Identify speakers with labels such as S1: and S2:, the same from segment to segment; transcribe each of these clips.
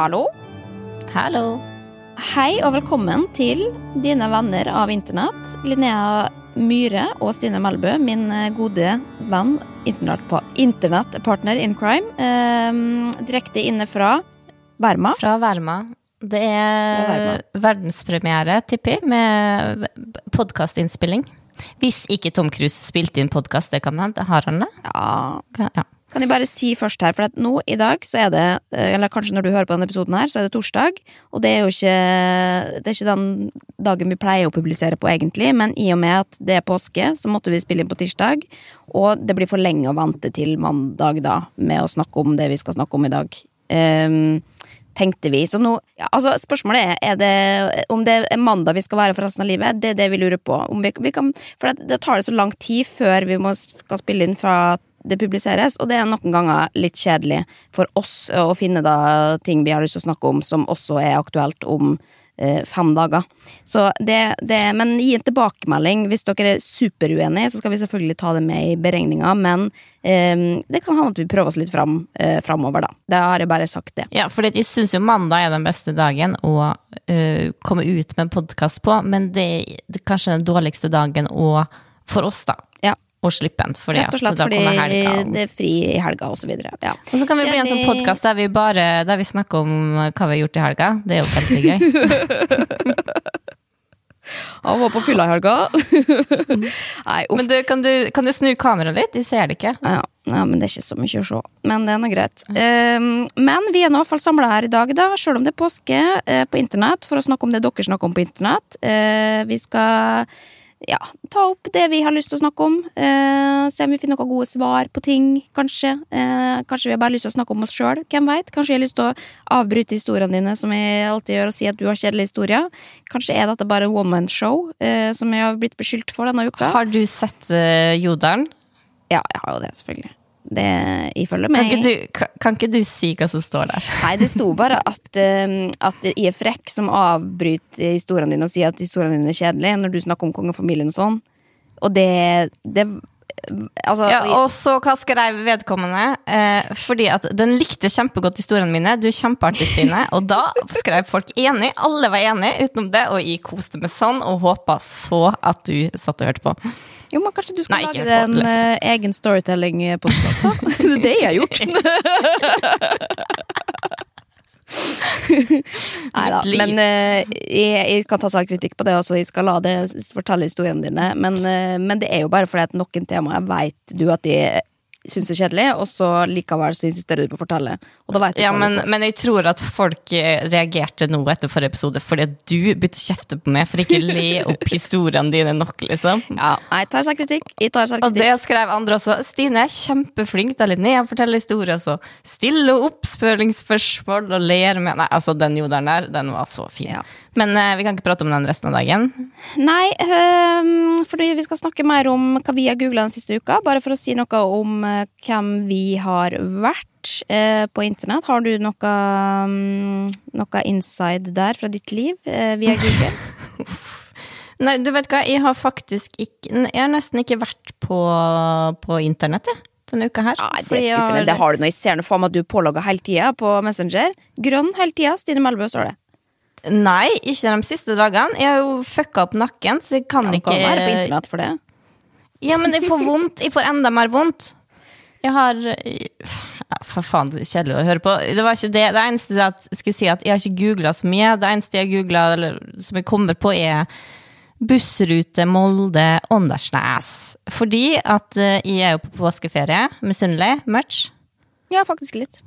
S1: Hallo.
S2: Hallo.
S1: Hei og velkommen til dine venner av internett. Linnea Myhre og Stine Melbø, min eh, gode venn, internettpartner in crime. Eh, direkte inne fra Verma.
S2: Fra Verma. Det er verdenspremiere, tipper jeg, med podkastinnspilling. Hvis ikke Tom Cruise spilte inn podkast, det kan hende. Har han det?
S1: Ja. ja. Kan jeg bare si først her, for at nå i dag så er det eh, Eller kanskje når du hører på denne episoden her, så er det torsdag. Og det er jo ikke Det er ikke den dagen vi pleier å publisere på, egentlig. Men i og med at det er påske, så måtte vi spille inn på tirsdag. Og det blir for lenge å vente til mandag, da, med å snakke om det vi skal snakke om i dag. Um, tenkte vi. Så nå, ja, altså Spørsmålet er, er det, om det er mandag vi skal være for resten av livet. Det er det vi lurer på. Vi, vi kan, for det, det, tar det så lang tid før vi må, skal spille inn fra det publiseres, og det er noen ganger litt kjedelig for oss å finne da ting vi har lyst til å snakke om som også er aktuelt om eh, fem dager. Så det, det, men gi en tilbakemelding. Hvis dere er superuenige, så skal vi selvfølgelig ta det med i beregninga, men eh, det kan hende at vi prøver oss litt fram eh, framover, da. Da har jeg bare sagt, det.
S2: Ja, for jeg syns jo mandag er den beste dagen å uh, komme ut med en podkast på, men det, det er kanskje den dårligste dagen å for oss, da å slippe den. Fordi
S1: Rett og slett fordi det er fri i helga, og så videre. Ja.
S2: Og så kan vi bli en sånn podkast der, der, vi snakker om hva vi har gjort i helga. Det er jo veldig gøy.
S1: Han var på fylla i helga.
S2: Nei, uff. Men du, kan, du, kan, du, snu kameraet litt? De ser det ikke.
S1: Ja, ja, men det er ikke så mye å se. Men det er nå greit. Um, men vi er nå i hvert fall samla her i dag, da, sjøl om det er påske, uh, på internett, for å snakke om det dere snakker om på internett. Uh, vi skal ja, ta opp det vi har lyst til å snakke om. Eh, se om vi finner noen gode svar på ting, kanskje. Eh, kanskje vi har bare lyst til å snakke om oss sjøl. Hvem veit? Kanskje jeg har lyst til å avbryte historiene dine, som jeg alltid gjør, og si at du har kjedelige historier. Kanskje er dette bare one man show, eh, som jeg har blitt beskyldt for denne uka.
S2: Har du sett uh, Jodelen?
S1: Ja, jeg har jo det, selvfølgelig. Det ifølge meg.
S2: Kan ikke, du, kan ikke, du, si hva som står der?
S1: Nei, det sto bare at, um, at jeg er frekk som avbryter historiene dine og sier at historiene dine er kjedelige når du snakker om kongefamilien og sånn. Og det, det
S2: Altså, ja, og så hva skrev vedkommende? Eh, fordi at den likte kjempegodt historiene mine. Du er kjempeartig, Stine. Og da skrev folk enig. Alle var enige utenom det, og jeg koste meg sånn og håpa så at du satt og hørte på.
S1: Jo, men kanskje du skal Nei, lage en uh, egen storytelling-podkast, da? det er det jeg har gjort. Nei da. Men uh, jeg, jeg, kan ta kritikk på det også. Jeg skal la det fortelle historiene dine. Men, uh, men det er jo bare fordi at noen temaer veit du at de syns er kjedelig, og så likevel så insisterer du på å fortelle. Og
S2: ja, men, men, jeg tror at folk eh, reagerte nå etter forrige episode fordi at du begynte å kjefte på meg for ikke le opp historiene dine nok, liksom.
S1: Ja, jeg tar selvkritikk. Jeg tar selvkritikk.
S2: Og det skrev andre også. Stine er kjempeflink til å Linnea forteller historier, så stille oppspøringsspørsmål og ler med Nei, altså, den jodelen der, den var så fin. Ja. Men uh, vi kan ikke prate om den resten av dagen?
S1: Nei, um, for vi skal snakke mer om hva vi har googla den siste uka. Bare for å si noe om hvem vi har vært uh, på internett. Har du noe, um, noe inside der fra ditt liv via Google?
S2: Nei, du vet hva, jeg har faktisk ikke Jeg har nesten ikke vært på, på internettet denne uka her.
S1: Nei, det jeg har, Det har du nå. Jeg ser nå for meg at du er pålogga hele tida på Messenger. Grønn hele tida. Stine Melbø står det.
S2: Nei, ikke de siste dagene. Jeg har jo fucka opp nakken, så jeg kan ja, ikke
S1: Kan være på internett for det.
S2: Ja, men jeg får vondt. Jeg får enda mer vondt. Jeg har ja, For faen, kjedelig å høre på. Det var ikke det. Det eneste at, skal jeg si at jeg har ikke googla så mye. Det eneste jeg googla, som jeg kommer på, er bussrute Molde-Åndalsnes. Fordi at uh, jeg er jo på påskeferie. Misunnelig? Much?
S1: Ja, faktisk litt.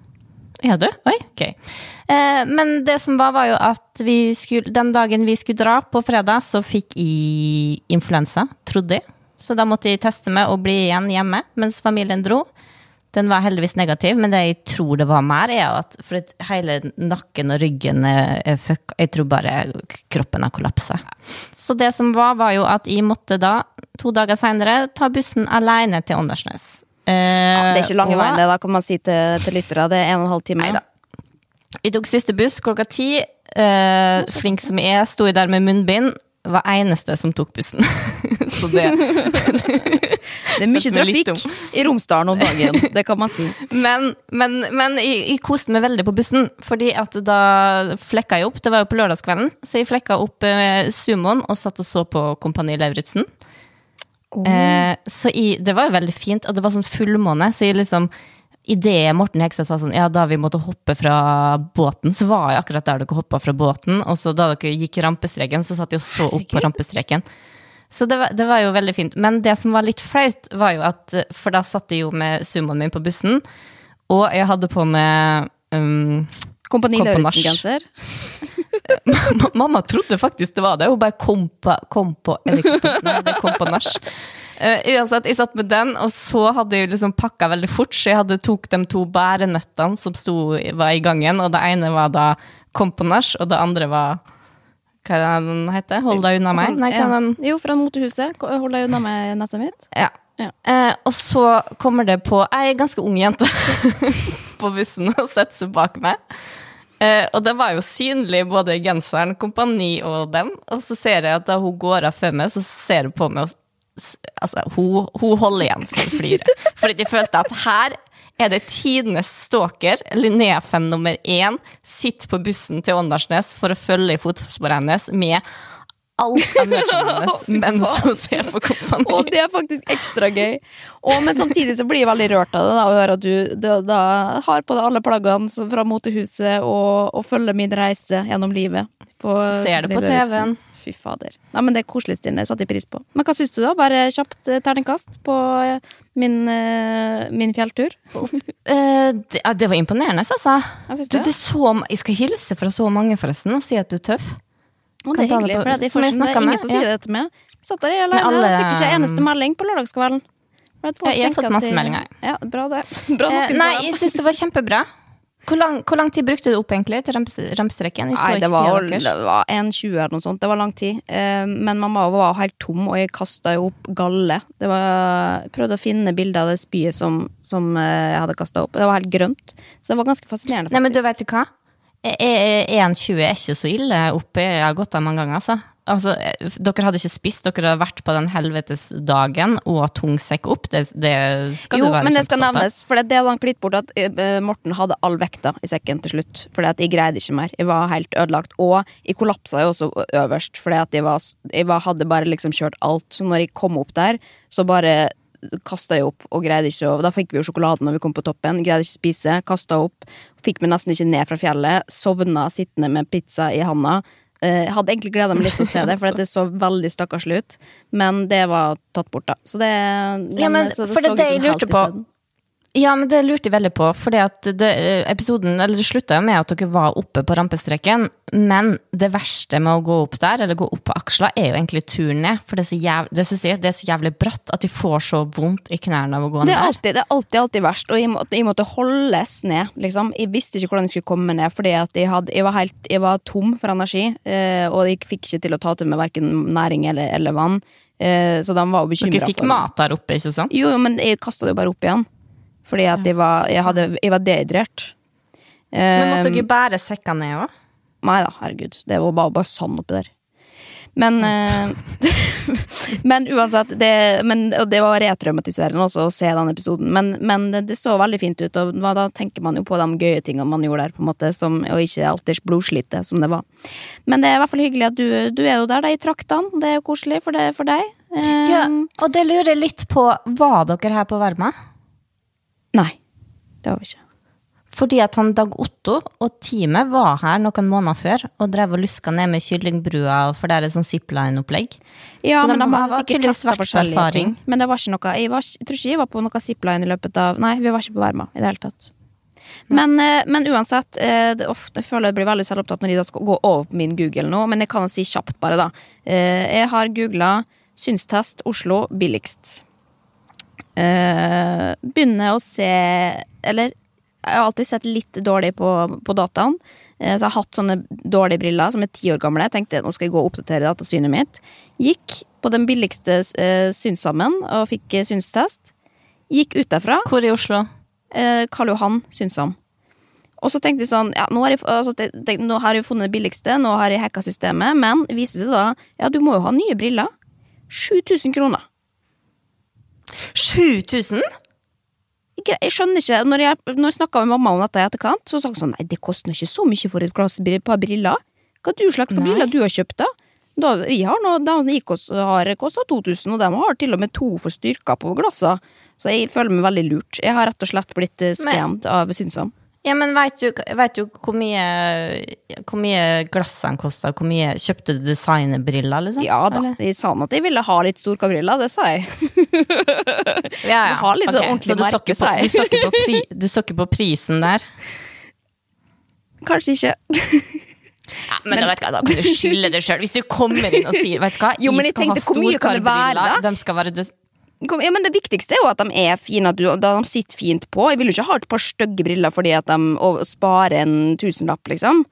S2: Er du? Oi, ok. Eh, men det som var, var jo at skulle, den dagen vi skulle dra, på fredag, så fikk jeg influensa, trodde jeg. Så da måtte jeg teste meg og bli igjen hjemme mens familien dro. Den var heldigvis negativ, men det jeg tror det var mer, er at for at hele nakken og ryggen er fuck Jeg tror bare kroppen har kollapsa. Så det som var, var jo at jeg måtte da, to dager seinere, ta bussen alene til Åndalsnes.
S1: Ja, det er ikke lange veien, det, da kan man si til, til lyttere. Det er en og en halv time. Neida.
S2: Jeg tok siste buss klokka ti. Eh, flink som jeg er, sto jeg der med munnbind. Var eneste som tok bussen. Så det
S1: Det er mye trafikk i Romsdalen om dagen, det kan man si.
S2: Men, men, men jeg, jeg koste meg veldig på bussen, fordi at da flekka jeg opp. Det var jo på lørdagskvelden, så jeg flekka opp eh, sumoen og satt og så på Kompani Lauritzen. Eh, så jeg, det var jo veldig fint, og det var sånn fullmåne, så jeg liksom Idet Morten Hegstad sa sånn, ja, da vi måtte hoppe fra båten, så var jeg akkurat der dere hoppa fra båten. Og så da dere gikk rampestreken, så satt de og så opp på rampestreken. Så det var, det var jo veldig fint. Men det som var litt flaut, var jo at For da satt jeg jo med sumoen min på bussen, og jeg hadde på meg um,
S1: Kompani. Lauritzen-genser.
S2: Mamma trodde faktisk det var det, hun bare kom på, kom på eller kom på, nei, det kom på nach. Eh, uansett, jeg satt med den, og så hadde jeg liksom pakka veldig fort, så jeg hadde tok de to bærenettene som sto, var i gangen, og det ene var da kom på nach, og det andre var hva er det den heter? Hold deg unna meg? Nei, hva er den?
S1: Jo, fra Motehuset. Hold deg unna meg, nettet mitt.
S2: Ja.
S1: Ja.
S2: Eh, og så kommer det på ei ganske ung jente på bussen og setter seg bak meg. Eh, og det var jo synlig både genseren, kompani og dem. Og så ser jeg at da hun går av før meg, så ser hun på meg og Altså, hun, hun holder igjen for fliret. flire. Fordi de følte at her er det tidenes stalker, Linnea-fan nummer én, sitter på bussen til Åndalsnes for å følge i fotsporene hennes med alt av hennes mens hun ser på kompani.
S1: Og det er faktisk ekstra gøy. Og, men samtidig så blir jeg veldig rørt av det da, å høre at du da, da har på deg alle plaggene fra motehuset og, og følger min reise gjennom livet. På
S2: Ser det på TV-en.
S1: Fy fader. Nei, men Det er koselig, Stine. Satte jeg pris på. Men hva syns du, da? Bare kjapt eh, terningkast på eh, min, eh, min fjelltur?
S2: Det, det var imponerende, altså.
S1: Hva
S2: Du, det så, jeg skal hilse fra så mange, forresten, og si at du er tøff.
S1: Og det er hyggelig, for det er, det er
S2: med,
S1: ingen som sier
S2: ja.
S1: det til meg. Jeg satt der alene,
S2: alle-
S1: jeg fikk ikke eneste melding på lørdagskvelden.
S2: Ja, jeg har fått masse
S1: de-
S2: meldinger.
S1: Ja, bra det. Bra
S2: Eh, nei, jeg syns det var kjempebra. Hvor lang, hvor lang tid brukte du opp egentlig til rampestreken?
S1: Nei, det var, det var 1,20 eller noe sånt. Det var lang tid. Eh, Men mamma var helt tom, og jeg kasta jo opp galle. Det var, jeg prøvde å finne bilder av det spyet som, som eh, jeg hadde kasta opp. Det var helt grønt. Så det var ganske fascinerende.
S2: Nei, men du vet du hva? Eh, eh, 1,20 er ikke så ille oppe. Jeg har gått der mange ganger, altså. Altså. eh, Dere hadde ikke spist, dere hadde vært på den helvetes dagen og tung sekk opp. Det, det skal
S1: jo,
S2: du være
S1: men det skal nevnes, for det hadde han klitt bort at eh, Morten hadde all vekta i sekken til slutt. Fordi at jeg greide ikke mer. Jeg var helt ødelagt. Og jeg kollapsa jo også øverst, fordi at jeg, var, jeg var, hadde bare liksom kjørt alt. Så når jeg kom opp der, så bare kasta jeg opp og greide ikke å Da fikk vi jo sjokoladen når vi kom på toppen. Greide ikke å spise. Kasta opp. Fikk meg nesten ikke ned fra fjellet. Sovna sittende med pizza i handa. Eh, Jeg hadde egentlig gleda meg litt til å se det, for det så veldig stakkarslig ut. Men det var tatt bort, da. Så det,
S2: Ja, men
S1: så
S2: for det
S1: så
S2: det,
S1: det
S2: jeg lurte på. Ja, men det lurte jeg veldig på, fordi at episoden, eller det slutta jo med at dere var oppe på rampestreken, men det verste med å gå opp der, eller gå opp på aksla, er jo egentlig turen ned. For det er så jævlig, det synes jeg, det er så jævlig bratt at de får så vondt i knærne av å gå ned.
S1: Det er alltid, det er alltid, alltid verst, og jeg måtte, jeg måtte holdes ned. Liksom. Jeg visste ikke hvordan jeg skulle komme ned, fordi at jeg, hadde, jeg, var helt, jeg var tom for energi. Eh, og jeg fikk ikke til å ta til meg verken næring eller, eller vann. Eh, så de var bekymra.
S2: Dere fikk mat der oppe, ikke sant?
S1: Jo, jo, men jeg kasta det jo bare opp igjen. Fordi at jeg var, jeg hadde, jeg var dehydrert.
S2: Men måtte dere bære sekka ned òg?
S1: Nei da, herregud. Det var bare, bare sand oppi der. Men, eh, men uansett, det, men, og det var retraumatiserende også å se den episoden. Men, men det, det så veldig fint ut, og da tenker man jo på de gøye tingene man gjorde der, på en måte, som, og ikke alltid blodslitte som det var. Men det er i hvert fall hyggelig at du, du er jo der, da, i traktene. Det er jo koselig for, det, for deg. Eh,
S2: Ja, og det lurer litt på, var dere her på Verma?
S1: Nei, det var vi ikke.
S2: Fordi at han Dag Otto og teamet var her noen måneder før og drev og luska ned med kyllingbrua, for det er et sånn zipline-opplegg.
S1: Ja,
S2: Så
S1: men de
S2: har
S1: hadde sikkert
S2: på
S1: forskjellige
S2: erfaring.
S1: ting. Men det var ikke noe jeg, var, jeg tror ikke jeg var på noe zipline i løpet av Nei, vi var ikke på Verma i det hele tatt. Men, eh, men uansett, eh, det ofte, jeg føler jeg blir veldig selvopptatt når de skal gå over på min Google nå, men jeg kan si kjapt bare, da. Eh, Jeg har googla synstest Oslo billigst. Eh, Begynner å se Eller jeg har alltid sett litt dårlig på, på dataen. Uh, Så jeg har hatt sånne dårlige briller som er ti år gamle. Jeg tenkte nå skal jeg gå og oppdatere datasynet mitt. Gikk på den billigste uh, synssammen og fikk synstest. Gikk ut derfra.
S2: Hvor i Oslo?
S1: Karl Johan synssam. Og så tenkte jeg sånn, ja, nå har jeg, altså, te- te- nå har jeg funnet det billigste, nå har jeg hacka systemet, men det viser seg da, ja, du må jo ha nye briller. 7000 kroner.
S2: 7000?
S1: Jeg skjønner ikke, Når jeg, når jeg snakka med mamma om dette i etterkant, så sa hun sånn Nei, det koster ikke så mye for et glass par briller. Hva du slags
S2: Nei.
S1: briller du har kjøpt, da? da vi har nå, De har kosta 2000, og de har til og med to for styrka på glassene. Så jeg føler meg veldig lurt. Jeg har rett og slett blitt eh, scammed av Synsam.
S2: Ja, men veit du, vet du hvor mye, hvor mye glassene koster? Hvor mye Kjøpte du designerbriller, liksom?
S1: Ja da,
S2: Eller?
S1: de sa at de ville ha litt storkabriller, det sa jeg.
S2: Ja, ja.
S1: Du har litt sånn ordentlig
S2: så du så
S1: merke,
S2: på-
S1: sa jeg.
S2: Du så ikke på, pri, du så ikke på prisen der?
S1: Kanskje ikke.
S2: Ja, men, da vet du hva, da kan du skylde deg sjøl. Hvis du kommer inn og sier vet du hva,
S1: Jo, men jeg
S2: skal ha
S1: tenkte, hvor mye kan det være, da?
S2: De skal være
S1: Ja, men Det viktigste er jo at de er fine, at, du, at de sitter fint på. Jeg vil jo ikke ha et par stygge briller fordi at de sparer en tusenlapp, liksom.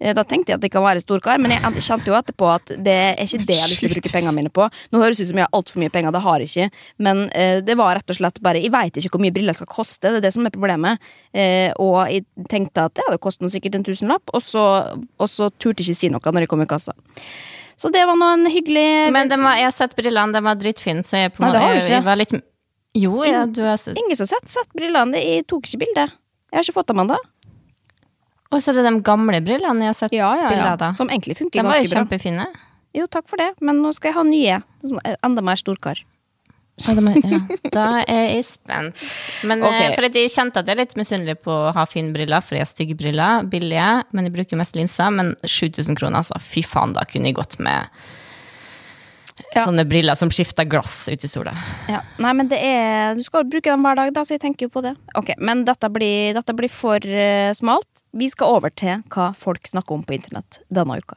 S1: Eh, Da tenkte jeg at det kan være storkar, men jeg kjente jo etterpå at det er ikke det jeg har lyst til å bruke pengene mine på. Nå høres det ut som jeg har altfor mye penger, det har jeg ikke. Men eh, det var rett og slett bare Jeg veit ikke hvor mye briller skal koste, det er det som er problemet. Eh, og jeg tenkte at ja, det koster sikkert en tusenlapp, og så, og så turte jeg ikke si noe når jeg kom i kassa. Så det var nå en hyggelig
S2: Men var, jeg har sett brillene, de var dritfine, så jeg på
S1: Nei, det har
S2: jeg, var litt Jo, ja, du har sett
S1: Ingen som har sett, sett brillene. Jeg tok ikke bilde. Jeg har ikke fått dem ennå.
S2: Og så er det de gamle brillene jeg har sett bilder av.
S1: Som egentlig funker
S2: De var jo kjempefine.
S1: Jo, takk for det, men nå skal jeg ha nye. er Enda mer storkar.
S2: Ja. Da er jeg spent. Men eh, for at jeg kjente at jeg er litt misunnelig på å ha fine briller, for jeg har stygge briller, billige, men jeg bruker mest linser. Men 7000 kroner, altså. Fy faen, da kunne jeg gått med
S1: Ja.
S2: sånne briller som skifter glass ute i sola.
S1: Ja. Nei, men det er Du skal bruke dem hver dag, da, så jeg tenker jo på det. Ok, Men dette blir, dette blir for eh, smalt. Vi skal over til hva folk snakker om på internett denne uka.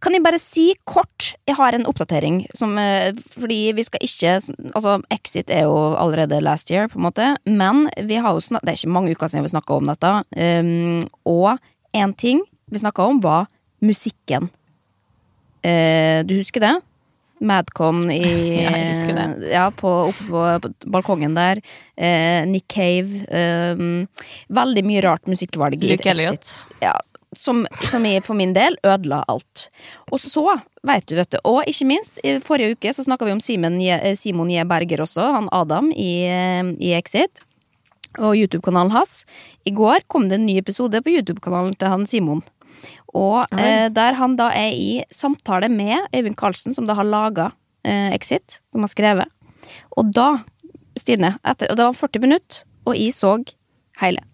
S1: Kan jeg bare si kort Jeg har en oppdatering som eh, Fordi vi skal ikke Altså, Exit er jo allerede last year, på en måte. Men vi har jo snak, det er ikke mange uker siden vi snakka om dette. Um, og én ting vi snakka om, var musikken. Uh, du husker det? Madcon i
S2: Ja, jeg husker det.
S1: Ja, på, oppe på, balkongen der. Eh, Nick Cave. Eh, veldig mye rart musikkvalg.
S2: Luke. Elliot.
S1: Ja, som, som jeg for min del ødela alt. Og så, vet du, vet du, og ikke minst, i forrige uke så snakka vi om Simon, eh, Simon J. Berger også, han Adam i, eh, i Exit. Og YouTube-kanalen hans. I går kom det en ny episode på YouTube-kanalen til han Simon. Og eh, der han da er i samtale med Øyvind Karlsen, som da har laga eh, Exit, som har skrevet. Og da, Stine, etter, og det var 40 minutter, og jeg så hele.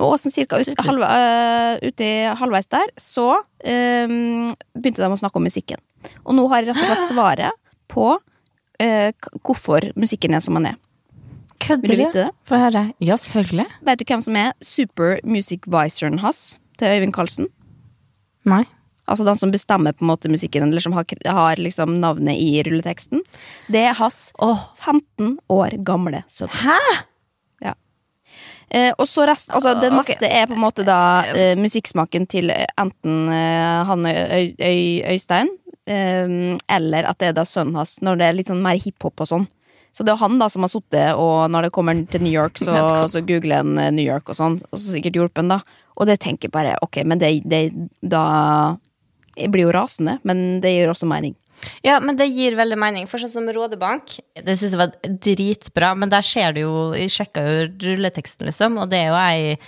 S1: Og Åsen cirka ut, halv, uh, ute halvveis der, så um, begynte de å snakke om musikken. Og nå har jeg rett og slett svaret på uh, hvorfor musikken er som den er. Vil
S2: Kødder
S1: du vite det?
S2: Få høre. Ja, selvfølgelig.
S1: Vet du hvem som er super music visoren hans til Øyvind Karlsen?
S2: Nei.
S1: Altså den som bestemmer på en måte musikken, eller som har, har liksom navnet i rulleteksten. Det er hans
S2: oh.
S1: 15 år gamle sønn.
S2: Hæ?!
S1: Eh, og så resten Altså, det meste er på en måte da eh, musikksmaken til enten eh, han Øy, Øy, Øystein, eh, eller at det er da sønnen hans, når det er litt sånn mer hiphop og sånn. Så det er han da som har sittet, og når det kommer til New York, så, så googler han eh, New York og sånn, og så sikkert hjulpen, da. Og det tenker bare, ok, men det, det da Jeg blir jo rasende, men det gir også mening.
S2: Ja, men det gir veldig mening. For sånn som Rådebank, det syns jeg var dritbra, men der skjer det jo Jeg sjekka jo rulleteksten, liksom, og det er jo ei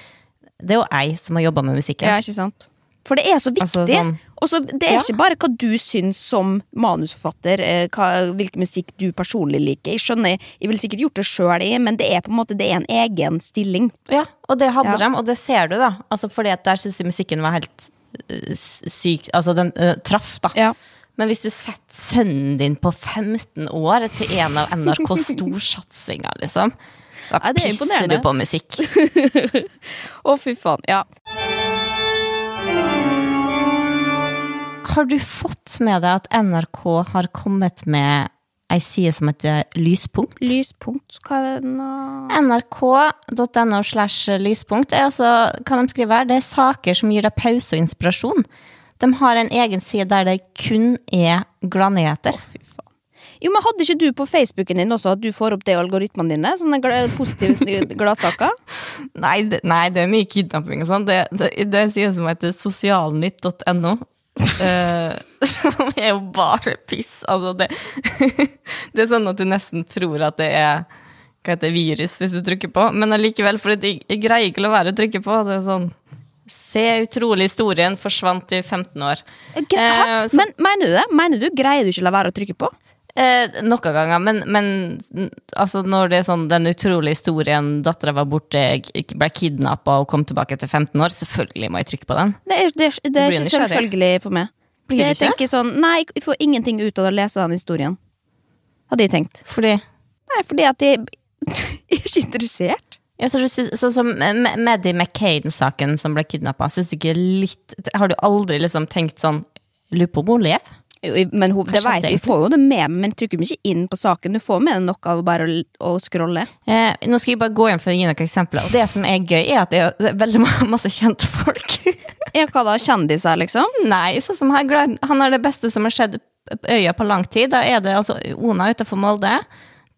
S2: det er jo ei som har jobba med musikken.
S1: Ja, ikke sant? For det er så viktig.
S2: Altså, sånn-
S1: Og så Det er
S2: Ja.
S1: ikke bare hva du syns som manusforfatter, eh, hva, hvilken musikk du personlig liker. Jeg skjønner, jeg ville sikkert gjort det sjøl, men det er på en måte Det er en egen stilling.
S2: Ja, og det hadde
S1: Ja.
S2: de, og det ser du, da. Altså, fordi at der syns jeg musikken var helt eh, syk Altså, den uh, traff, da.
S1: Ja.
S2: Men hvis du setter sønnen din på 15 år til en av NRKs storsatsinger, liksom Da
S1: Nei, er
S2: pisser du på musikk.
S1: Å, fy faen. Ja.
S2: Har du fått med deg at NRK har kommet med ei side som heter Lyspunkt?
S1: Lyspunkt, hva er det nå?
S2: nrk.no slash lyspunkt er altså, kan de skrive her, det er saker som gir deg pause og inspirasjon. De har en egen side der det kun er gladnyheter.
S1: Fy faen. Jo, men Hadde ikke du på Facebooken din også at du får opp det i algoritmene dine? Sånne gla- positive gladsaker?
S2: Nei, det, nei, det er mye kidnapping og sånn. Det, det, det er en side som heter sosialnytt.no. Eh, som er jo bare piss. Altså, det, det er sånn at du nesten tror at det er hva heter virus hvis du trykker på, men allikevel, for jeg, jeg greier ikke å la være å trykke på. Det er sånn Se utrolig historien forsvant i 15 år.
S1: Hæ?
S2: Eh,
S1: Men mener du det? Mener du Greier du ikke å la være å trykke på?
S2: Eh, noen ganger, men, men altså når det er sånn den utrolige historien dattera var borte, ble kidnappa og kom tilbake etter 15 år, selvfølgelig må jeg trykke på den.
S1: Det er, det er, det er ikke selvfølgelig for meg.
S2: Blir ikke?
S1: tenker sånn, Nei, jeg får ingenting ut av å lese den historien. Hadde jeg tenkt.
S2: Fordi
S1: Nei, fordi at jeg, jeg er ikke interessert.
S2: Ja, så du synes, Sånn som Maddie McCain-saken som ble kidnappa, syns du ikke litt Har du aldri liksom tenkt sånn Lurer på om hun lever?
S1: Jo, Men hun, det vet, vi får jo det med, men trykker vi ikke inn på saken. Du får med deg nok av bare å, å scrolle.
S2: Eh, nå skal jeg bare gå inn for å gi noen eksempler. Og det som er gøy, er at det er veldig masse kjentfolk.
S1: Ja, hva da? Kjendiser, liksom?
S2: Nei, sånn som her, han er det beste som har skjedd øya på lang tid. Da er det altså Ona utafor Molde.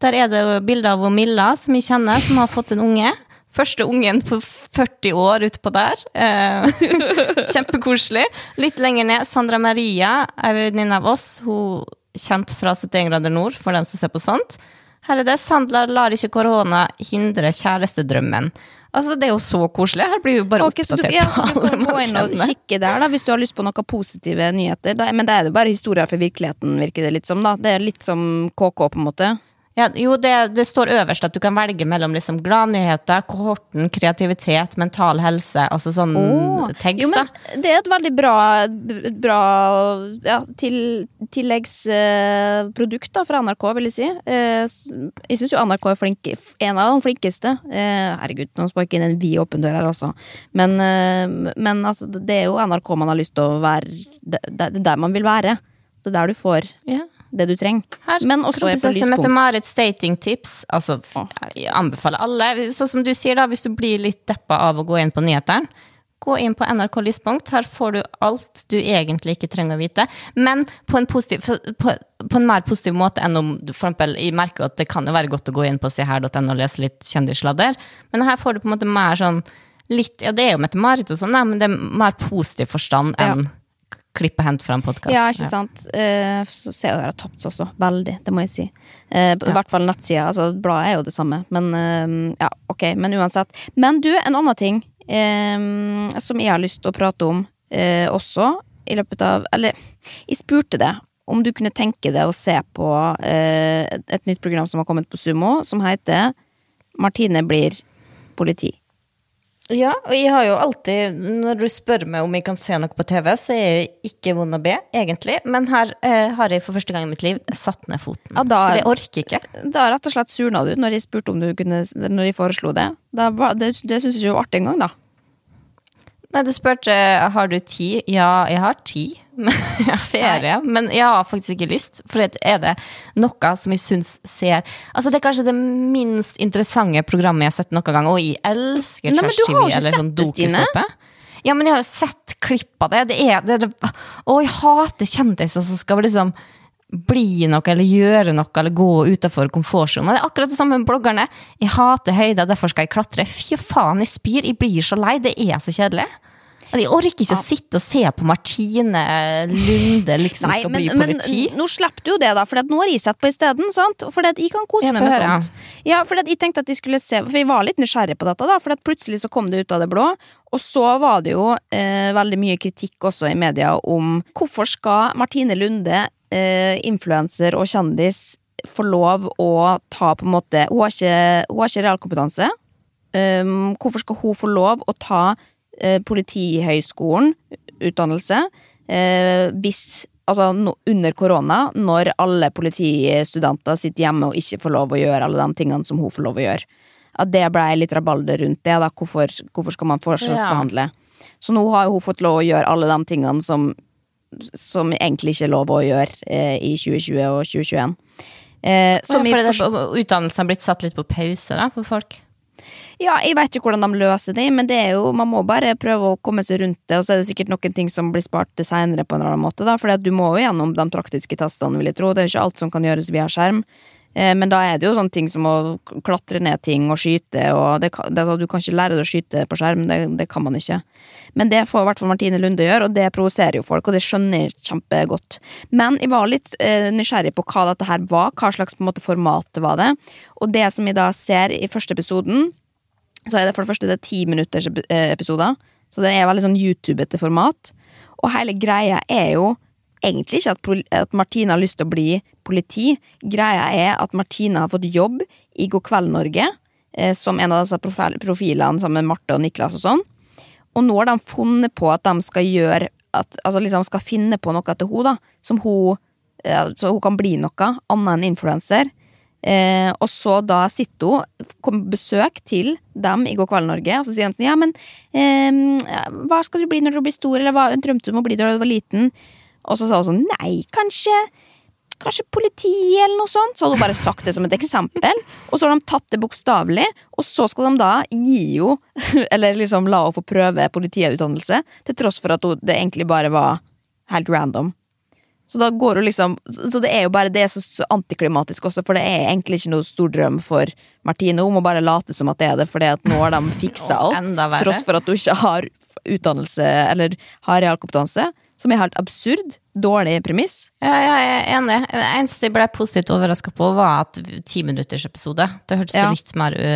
S2: Der er det bilder av Milla, som vi kjenner, som har fått en unge. Første ungen på 40 år utpå der. Eh, kjempekoselig. Litt lenger ned, Sandra Maria, ei venninne av oss. Hun kjent fra 71 grader nord, for dem som ser på sånt. Her er det 'Sandra lar ikke korona hindre kjærestedrømmen'. Altså, Det er jo så koselig. Her blir vi bare
S1: oppdatert. så du, ja, så du kan gå inn og kikke der da, hvis du har lyst på noen positive nyheter. Da, men det er jo bare historier fra virkeligheten, virker det litt som. da. Det er litt som KK, på en måte.
S2: Ja, jo, det, det står øverst at du kan velge mellom liksom gladnyheter, kohorten, kreativitet, mental helse, altså sånn
S1: oh,
S2: tekst,
S1: Jo,
S2: da.
S1: men det er et veldig bra, bra ja, til, tilleggsprodukt da, fra NRK, vil jeg si. Eh, jeg syns jo NRK er flink, en av de flinkeste. Eh, herregud, nå sparker jeg inn en vid åpen dør her, altså. Men, eh, men altså, det er jo NRK man har lyst til å være Det er der man vil være. Det er der du får
S2: Ja.
S1: Det du trenger.
S2: Her,
S1: Men også er
S2: kronprinsesse. Mette-Marits datingtips. Altså, jeg anbefaler alle. Sånn som du sier, da, hvis du blir litt deppa av å gå inn på nyhetene, gå inn på NRK Lyspunkt. Her får du alt du egentlig ikke trenger å vite. Men på en, positiv, på, på en mer positiv måte enn om du for eksempel, Jeg merker at det kan jo være godt å gå inn på seher.no og lese litt kjendissladder, men her får du på en måte mer sånn litt Ja, det er jo Mette-Marit og sånn, men det er mer positiv forstand enn klipp og hent fra en podkast.
S1: Ja, ikke sant. Ja. ser jeg jo her har tapt seg også. Veldig, det må jeg si. Eh, I hvert fall nettsida. Altså, bladet er jo det samme. Men uh, ja, ok. Men uansett. Men du, en annen ting eh, som jeg har lyst til å prate om også, i løpet av Eller, jeg spurte deg om du kunne tenke deg å se på eh, et nytt program som har kommet på Sumo, som heter Martine blir politi.
S2: Ja, og jeg har jo alltid, når du spør meg om jeg kan se noe på TV, så er jeg ikke vond å be, egentlig. Men her eh, har jeg for første gang i mitt liv satt ned foten.
S1: Ja, da-
S2: For jeg orker ikke.
S1: Da rett og slett surna du når jeg spurte om du kunne Når jeg foreslo det. Da, det det syns jeg ikke var artig engang, da.
S2: Nei, du spurte har du tid. Ja, jeg har tid. Har ferie. Men jeg har faktisk ikke lyst. For er det noe som jeg syns ser Altså, det er kanskje det minst interessante programmet jeg har sett noen gang, og jeg elsker
S1: Nei, jo ikke
S2: eller sånn
S1: det,
S2: dokusåpe. Ja, men jeg har jo sett klipp av det. Det er, det er Å, jeg hater kjendiser som skal liksom bli noe eller gjøre noe eller gå utenfor komfortsonen. Det er akkurat det samme med bloggerne. Jeg hater høyder, derfor skal jeg klatre. Fy faen, jeg spyr. Jeg blir så lei. Det er så kjedelig. De orker ikke å sitte og se på Martine Lunde liksom
S1: Nei,
S2: skal
S1: men,
S2: bli
S1: men
S2: politi.
S1: nå slipper du jo det, da, for nå har jeg sett på isteden. For jeg kan kose meg med sånt. Ja, for jeg tenkte at de skulle se For jeg var litt nysgjerrig på dette, da, for plutselig så kom det ut av det blå. Og så var det jo eh, veldig mye kritikk også i media om hvorfor skal Martine Lunde, eh, influenser og kjendis, få lov å ta på en måte Hun har ikke, hun har ikke realkompetanse. Um, hvorfor skal hun få lov å ta eh, Politihøgskolen utdannelse eh, hvis Altså no, under korona, når alle politistudenter sitter hjemme og ikke får lov å gjøre alle de tingene som hun får lov å gjøre. At det ble litt rabalder rundt det. Da. Hvorfor, hvorfor skal man forskjellsbehandle? Så nå har hun fått lov å gjøre alle de tingene som, som egentlig ikke er lov å gjøre eh, i 2020 og 2021. Eh,
S2: Som ja, fordi det- utdannelsen har blitt satt litt på pause da, for folk.
S1: Ja, jeg vet ikke hvordan de løser det, men det er jo, man må bare prøve å komme seg rundt det, og så er det sikkert noen ting som blir spart til senere på en eller annen måte, da, for du må jo gjennom de praktiske testene, vil jeg tro. Det er jo ikke alt som kan gjøres via skjerm. Eh, Men da er det jo sånne ting som å klatre ned ting og skyte, og det, det, sånn, du kan ikke lære deg å skyte på skjerm, det, det kan man ikke. Men det får i hvert fall Martine Lunde gjøre, og det provoserer jo folk, og det skjønner jeg kjempegodt. Men jeg var litt eh, nysgjerrig på hva dette her var, hva slags måte format var det, og det som jeg da ser i første episoden, så er det for det første det er ti minutters eh, episoder. Så det er veldig sånn YouTube-ete format. Og hele greia er jo egentlig ikke at, at Martine har lyst til å bli politi. Greia er at Martine har fått jobb i God kveld Norge, eh, som en av disse profilene sammen med Marte og Niklas og sånn. Og nå har de funnet på at de skal gjøre at, Altså liksom skal finne på noe til henne, da. Som hun eh, Så hun kan bli noe annet enn influenser. Eh, og så da sitter hun, kommer besøk til dem i God kveld Norge, og så sier de sånn, ja, men eh, hva skal du bli når du blir stor, eller hva drømte du om å bli da du var liten? Og så sa hun sånn, nei, kanskje Kanskje politiet, eller noe sånt. Så hadde hun bare sagt det som et eksempel. Og så har de tatt det bokstavelig, og så skal de da gi jo, Eller liksom la henne få prøve politiutdannelse, til tross for at hun, det egentlig bare var helt random. Så da går hun liksom Så det er jo bare Det er så, så antiklimatisk også, for det er egentlig ikke noe stor drøm for Martine. Hun må bare late som at det er det, fordi at nå har de fiksa alt. tross for at hun ikke har utdannelse eller har realkompetanse. Som er helt absurd. Dårlig premiss.
S2: Ja, ja, jeg er enig. Det eneste jeg ble positivt overraska på, var at ti minutters episode. Det hørtes
S1: Ja.
S2: litt mer ø,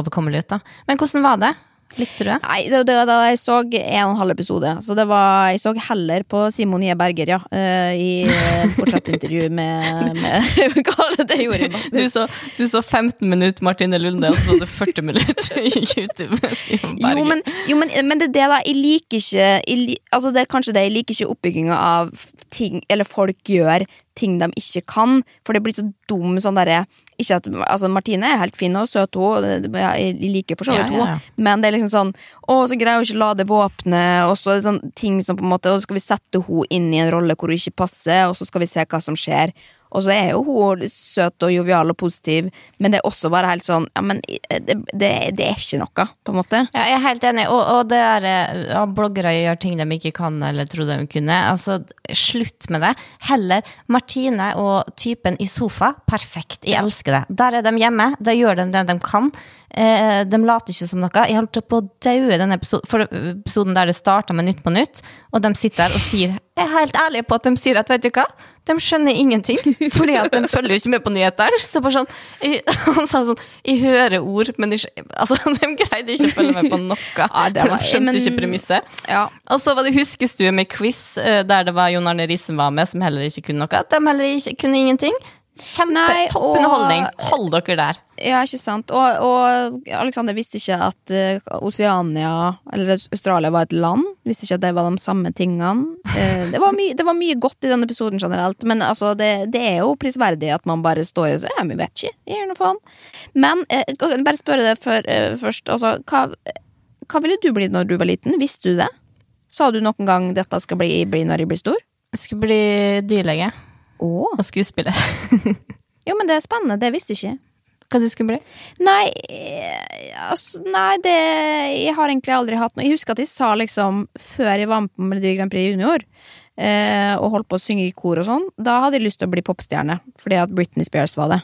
S2: overkommelig ut, da. Men hvordan var det? Likte du det?
S1: Nei, det, det, da jeg så en og en halv episode. Så det var, jeg så heller på Simon Ie Berger, ja. eh, I eh, portrettintervju med, med Hva var det gjorde
S2: Du så, du så 15 minutter Martine Lunde, og så så du 40 minutter YouTube med Simon Berger.
S1: Jo, men, jo men, men det er det, da. Jeg liker ikke jeg, Altså, det er kanskje det. Jeg liker ikke oppbygginga av ting Eller folk gjør ting de ikke kan. For det blir så dum sånn derre Ikke at Altså, Martine er helt fin og søt, hun. Jeg liker for så vidt henne. Men det er liksom sånn Å, så greier hun ikke å lade våpenet, og så er det sånn ting som på en måte Og så skal vi sette henne inn i en rolle hvor hun ikke passer, og så skal vi se hva som skjer. Og så er jo hun søt og jovial og positiv, men det er også bare helt sånn Ja, men det, det, det er ikke noe, på en måte.
S2: Ja, jeg er helt enig. Og, og det der eh, ja, bloggere gjør ting de ikke kan eller trodde de kunne. Altså, slutt med det. Heller Martine og typen i sofa. Perfekt. Jeg elsker det. Der er de hjemme. Da gjør de det de kan. Eh, de later ikke som noe. Jeg holdt på å daue denne episoden, episoden der det starta med Nytt på nytt, og de sitter der og sier Jeg er helt ærlig på at de sier at vet du hva, de skjønner ingenting. Fordi at de følger jo ikke med på nyheter. Så bare sånn, jeg, Han sa sånn Jeg hører ord, men de, altså, de greide ikke å følge med på noe.
S1: Ja,
S2: for de skjønte
S1: men-
S2: ikke premisset.
S1: Ja.
S2: Og så var det huskestue med quiz, eh, der det var Jon Arne Rissen var med, som heller ikke kunne noe. De heller ikke kunne ingenting. Kjempe,
S1: Nei,
S2: topp underholdning. Hold dere der.
S1: Ja, ikke sant. Og, og Alexander visste ikke at eh, Oceania, eller Australia, var et land. Visste ikke at det var de samme tingene. Eh, det, var mye, det var mye godt i denne episoden generelt, men altså, det, det er jo prisverdig at man bare står i Ja, vi vet ikke. Gir noe faen. Men eh, kan jeg bare spørre deg eh, først, altså, hva, hva ville du bli når du var liten? Visste du det? Sa du noen gang 'dette skal bli, bli når jeg blir stor'?
S2: Jeg skulle bli dyrlege
S1: Å.
S2: og skuespiller.
S1: Jo, men det er spennende. Det visste jeg ikke.
S2: Hva du skulle bli?
S1: Nei, eh, altså, nei det Jeg har egentlig aldri hatt noe Jeg husker at jeg sa liksom Før jeg var med på Melodi Grand Prix Junior eh, Og holdt på å synge i kor og sånn Da hadde jeg lyst til å bli popstjerne Fordi at Britney Spears var det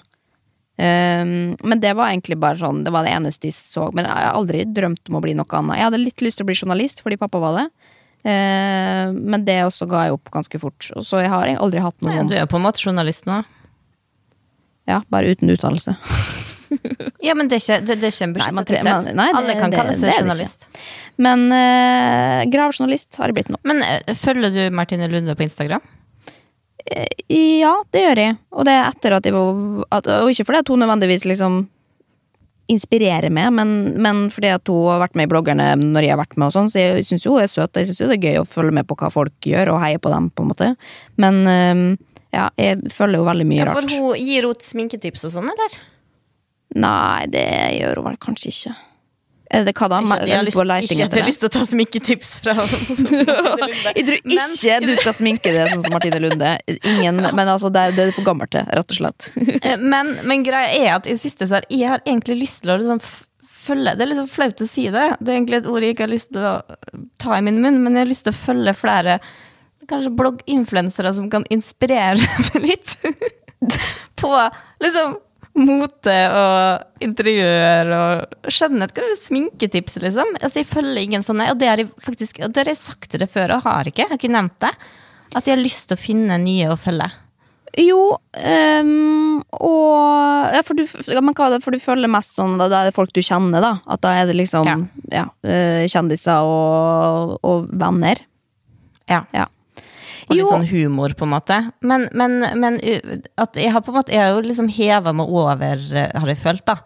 S1: Um, men det var egentlig bare sånn, det var det eneste jeg så. Men jeg har aldri drømt om å bli noe annet. Jeg hadde litt lyst til å bli journalist fordi pappa var det. Uh, men det også ga jeg opp ganske fort. Så jeg har aldri hatt noe
S2: Nei, du er på en måte journalist nå.
S1: Ja, bare uten utdannelse.
S2: Ja, men det er ikke, det, det er ikke en
S1: det-
S2: Alle kan
S1: det-
S2: kalle seg journalist.
S1: Men uh, gravjournalist har jeg blitt nå.
S2: Men eh, følger du Martine Lunde på Instagram?
S1: Ja, det gjør jeg. Og det er etter at jeg var at, Og ikke fordi at hun nødvendigvis liksom inspirerer meg, men, men fordi at hun har vært med i bloggerne når jeg har vært med, og sånn, så jeg syns jo hun er søt, og jeg syns det er gøy å følge med på hva folk gjør, og heie på dem, på en måte. Men ja, jeg følger jo veldig mye
S2: Ja, for
S1: rart.
S2: hun gir hun sminketips og sånn, eller?
S1: Nei, det gjør hun vel kanskje ikke. Er det hva da?
S2: Ikke at jeg har lyst, ikke at jeg har lyst til å ta sminketips fra
S1: Jeg tror ikke du skal sminke det sånn som Martine Lunde. Ingen, men altså, det er, det er for gammelt til, rett og slett.
S2: Eh, Men, men greia er at i siste så har jeg har egentlig lyst til å liksom følge Det er liksom flaut å si det. Det er egentlig et ord jeg ikke har lyst til å ta i min munn, men jeg har lyst til å følge flere kanskje blogginfluensere som kan inspirere meg litt på liksom mote og interiør og skjønnhet. Kanskje sminketips, liksom. Altså, jeg følger ingen sånne, og det har jeg faktisk det har jeg sagt til det før, og har ikke. Jeg har ikke nevnt det. At jeg har lyst til å finne nye å følge.
S1: Jo, um, og ja, for, du, hva er for du følger mest sånn da, da er det folk du kjenner, da? At da er det liksom
S2: Ja.
S1: ja. øh, kjendiser og, og venner?
S2: Ja.
S1: Ja.
S2: Og litt
S1: Jo.
S2: sånn humor, på en måte. Men, men, men at jeg har på en måte Jeg har jo liksom heva meg over, uh, har jeg følt, da.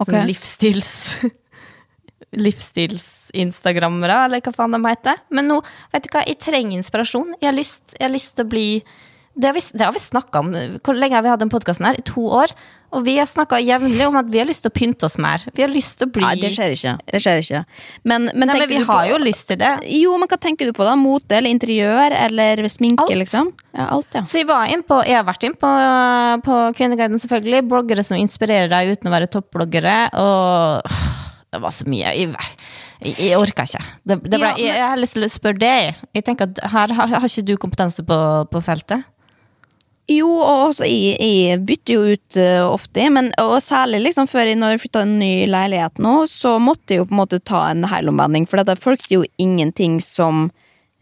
S1: Okay.
S2: Sånn livsstils Livsstils-instagrammere, eller hva faen de heter. Men nå, vet du hva, jeg trenger inspirasjon. Jeg har lyst, jeg har lyst til å bli Det har vi, det har vi snakka om. Hvor lenge har vi hatt den podkasten her? I to år. Og vi har snakka jevnlig om at vi har lyst til å pynte oss mer. Vi har lyst til å bli
S1: Nei, det skjer ikke. Det skjer ikke. Men, men,
S2: Nei, men vi
S1: du på-
S2: har jo lyst til det.
S1: Jo, men hva tenker du på, da? Mote eller interiør eller sminke,
S2: Alt.
S1: liksom? Ja, alt, ja.
S2: Så jeg, var inn på, jeg har vært inn på, på Kvinneguiden, selvfølgelig. Bloggere som inspirerer deg uten å være toppbloggere. Og det var så mye. Jeg, jeg, jeg orka ikke. Det, det ble,
S1: Ja, men-
S2: jeg, jeg har lyst til å spørre deg. Jeg tenker at her har, har ikke du kompetanse på, på feltet?
S1: Jo, og også jeg, jeg bytter jo ut uh, ofte, men, og særlig liksom før jeg, når jeg flytta en ny leilighet nå, så måtte jeg jo på en måte ta en helomvending, for jeg fulgte jo ingenting som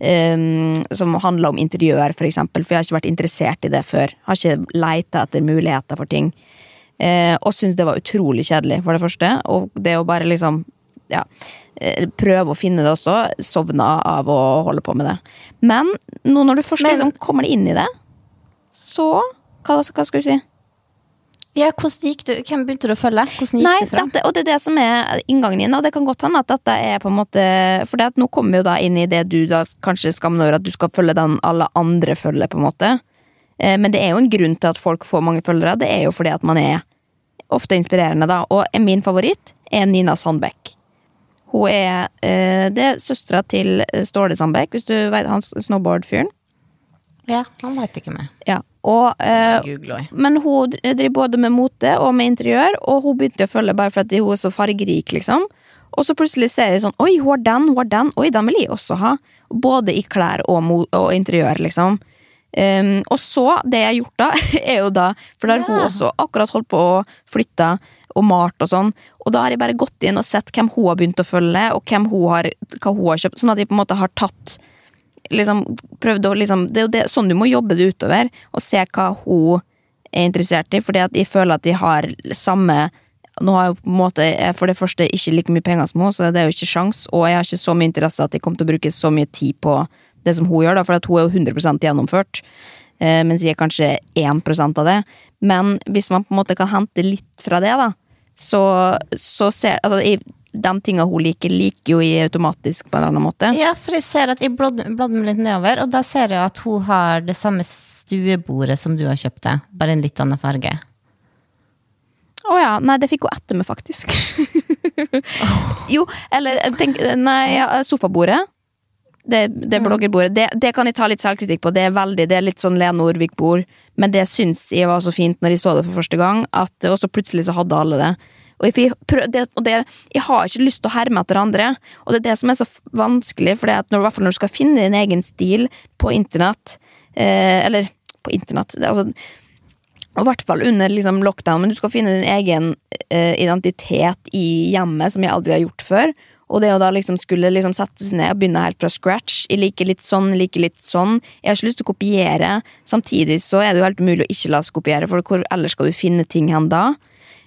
S1: um, som handla om interiør, for eksempel, for jeg har ikke vært interessert i det før. Har ikke leita etter muligheter for ting. Uh, og syntes det var utrolig kjedelig, for det første. Og det å bare liksom ja, prøve å finne det også. Sovna av å holde på med det. Men nå når du først liksom kommer inn i det, så hva, hva skal du si?
S2: Ja, hvordan gikk du? Hvem begynte du å følge? Hvordan gikk
S1: Nei,
S2: det fram?
S1: dette, og det er det som er inngangen din, og det kan godt hende at dette er på en måte For nå kommer vi jo da inn i det du da kanskje skammer over at du skal følge den alle andre følger, på en måte. Eh, Men det er jo en grunn til at folk får mange følgere. Det er jo fordi at man er ofte inspirerende, da. Og min favoritt er Nina Sandbeck. Hun er eh, Det er søstera til Ståle Sandbeck, hvis du vet han snowboard-fyren.
S2: Ja, han veit ikke meg.
S1: Ja. Og eh, men hun driver både med mote og med interiør, og hun begynte å følge bare for at hun er så fargerik, liksom. Og så plutselig ser jeg sånn Oi, hun har den, hun har den. Oi, den vil jeg også ha. Både i klær og, og interiør, liksom. Um, og så, det jeg har gjort da, er jo da For da har hun også akkurat holdt på å flytte og malt og sånn. Og da har jeg bare gått inn og sett hvem hun har begynt å følge, og hun har, hva hun har kjøpt. Sånn at jeg på en måte har tatt liksom prøvde å liksom Det er jo det, sånn du må jobbe det utover, og se hva hun er interessert i, fordi at jeg føler at de har samme Nå har jeg på en måte for det første ikke like mye penger som hun, så det er jo ikke sjans, og jeg har ikke så mye interesse at jeg kommer til å bruke så mye tid på det som hun gjør, da, for at hun er jo 100 gjennomført. Eh, mens jeg er kanskje 1% av det. Men hvis man på en måte kan hente litt fra det, da, så, så ser Altså, jeg, de tinga hun liker, liker jo jeg automatisk på en eller annen måte.
S2: Ja, for jeg ser at jeg bladde meg litt nedover, og da ser jeg at hun har det samme stuebordet som du har kjøpt deg, bare en litt annen farge.
S1: Å ja. Nei, det fikk hun etter meg, faktisk. jo, eller tenk, Nei, sofabordet. Det, det bloggerbordet. Det, det kan jeg ta litt selvkritikk på. Det er veldig, det er litt sånn Lene Orvik-bord. Men det syns jeg var så fint når jeg så det for første gang, at, og så plutselig så hadde alle det. Og jeg, prøv- det, og det, jeg har ikke lyst til å herme etter andre, og det er det som er så vanskelig, for når, når du skal finne din egen stil på internett, eh, eller på internett det, altså, Og i hvert fall under liksom, lockdown, men du skal finne din egen eh, identitet i hjemmet, som jeg aldri har gjort før. Og det å da liksom skulle liksom sette seg ned og begynne helt fra scratch. Jeg liker litt sånn, jeg liker litt sånn. Jeg har ikke lyst til å kopiere. Samtidig så er det jo helt umulig å ikke la seg kopiere, for hvor ellers skal du finne ting hen da?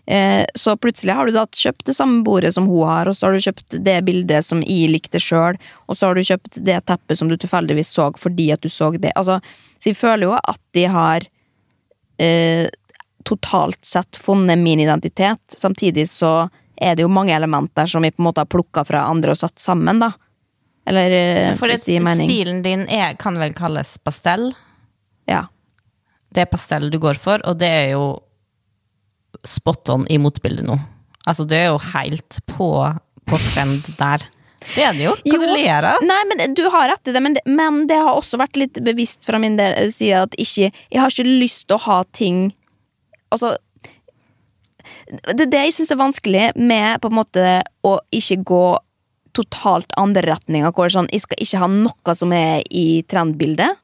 S1: Eh, så plutselig har du da kjøpt det samme bordet som hun har, og så har du kjøpt det bildet som jeg likte sjøl, og så har du kjøpt det teppet som du tilfeldigvis så fordi at du så det. Altså, så jeg føler jo at de har eh, totalt sett funnet min identitet. Samtidig så er det jo mange elementer som vi på en måte har plukka fra andre og satt sammen, da. Eller eh,
S2: For det, stilen din er, kan vel kalles pastell?
S1: Ja.
S2: Det er pastell du går for, og det er jo spot on i motbildet nå. Altså, det er jo helt på, på trend der. Det er det jo. Hva du ler av?
S1: Nei, men du har rett i det, men det, men det har også vært litt bevisst fra min del, side at ikke, jeg har ikke lyst til å ha ting Altså Det det jeg syns er vanskelig med på en måte å ikke gå totalt andre er sånn, jeg skal ikke ha noe som er i trendbildet.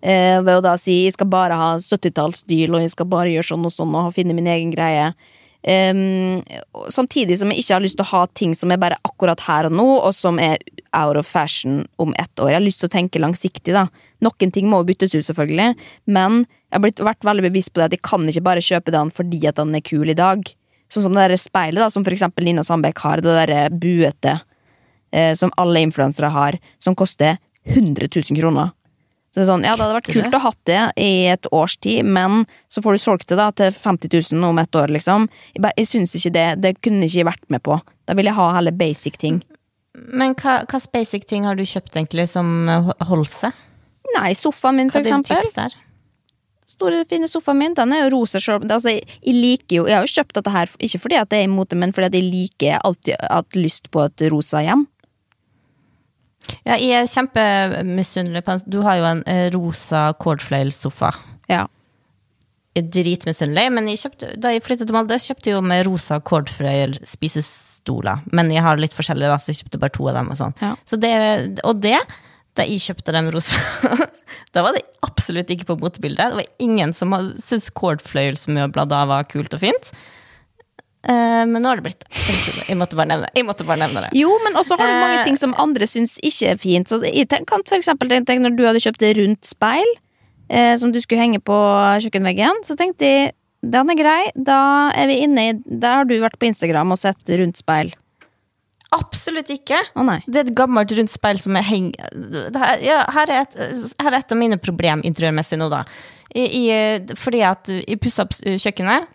S1: Eh, ved å da si jeg skal bare ha 70-tallsstil, og jeg skal bare gjøre sånn og sånn og finne min egen greie. Um, samtidig som jeg ikke har lyst til å ha ting som er bare akkurat her og nå, og som er out of fashion om ett år. Jeg har lyst til å tenke langsiktig. da Noen ting må byttes ut, selvfølgelig, men jeg har blitt, vært veldig bevisst på det at jeg kan ikke bare kjøpe den fordi at den er kul i dag. Sånn som det der speilet da som for eksempel Nina Sandbekk har, det der buete eh, som alle influensere har, som koster 100 000 kroner. Så sånn, ja, Det hadde vært kult å ha det i et års tid, men så får du solgt det da til 50 000 om et år. liksom. Jeg, jeg synes ikke Det det kunne jeg ikke vært med på. Da vil jeg ha heller basic ting.
S2: Men hva hvilke basic ting har du kjøpt egentlig som holdt seg?
S1: Nei, sofaen min, for eksempel.
S2: Hva er din tips der?
S1: Store, fine sofaen min. Den er jo rosa sjøl. Altså, jeg, jeg liker jo Jeg har jo kjøpt dette her ikke fordi at det er imot det, men fordi at jeg liker alltid hatt lyst på et rosa hjem.
S2: Ja, jeg er kjempemisunnelig på Du har jo en eh, rosa cordfløyelssofa.
S1: Ja.
S2: Jeg er Dritmisunnelig, men jeg kjøpte, da jeg flyttet til Molde, kjøpte jeg jo med rosa cordfløyel spisestoler. Men jeg har litt forskjellige, så jeg kjøpte bare to av dem. Og sånn.
S1: Ja.
S2: Så det, og det, da jeg kjøpte den rosa, da var det absolutt ikke på motebildet. Det var ingen som syntes cordfløyelsmøbler da var kult og fint. Eh, men nå har det blitt. Jeg måtte bare nevne. Jeg måtte bare nevne det.
S1: Jo, men også har du mange
S2: Eh,
S1: ting som andre syns ikke er fint. Så jeg kan for eksempel tenke når du hadde kjøpt det rundt speil eh, som du skulle henge på kjøkkenveggen, så tenkte jeg den er grei. Da er vi inne i Der har du vært på Instagram og sett rundt speil.
S2: Absolutt ikke.
S1: Oh.
S2: Det er et gammelt rundt speil som er heng... her- Ja, her, er et, her er et av mine problem interiørmessig nå, da. I, i, fordi at jeg pussa opp kjøkkenet.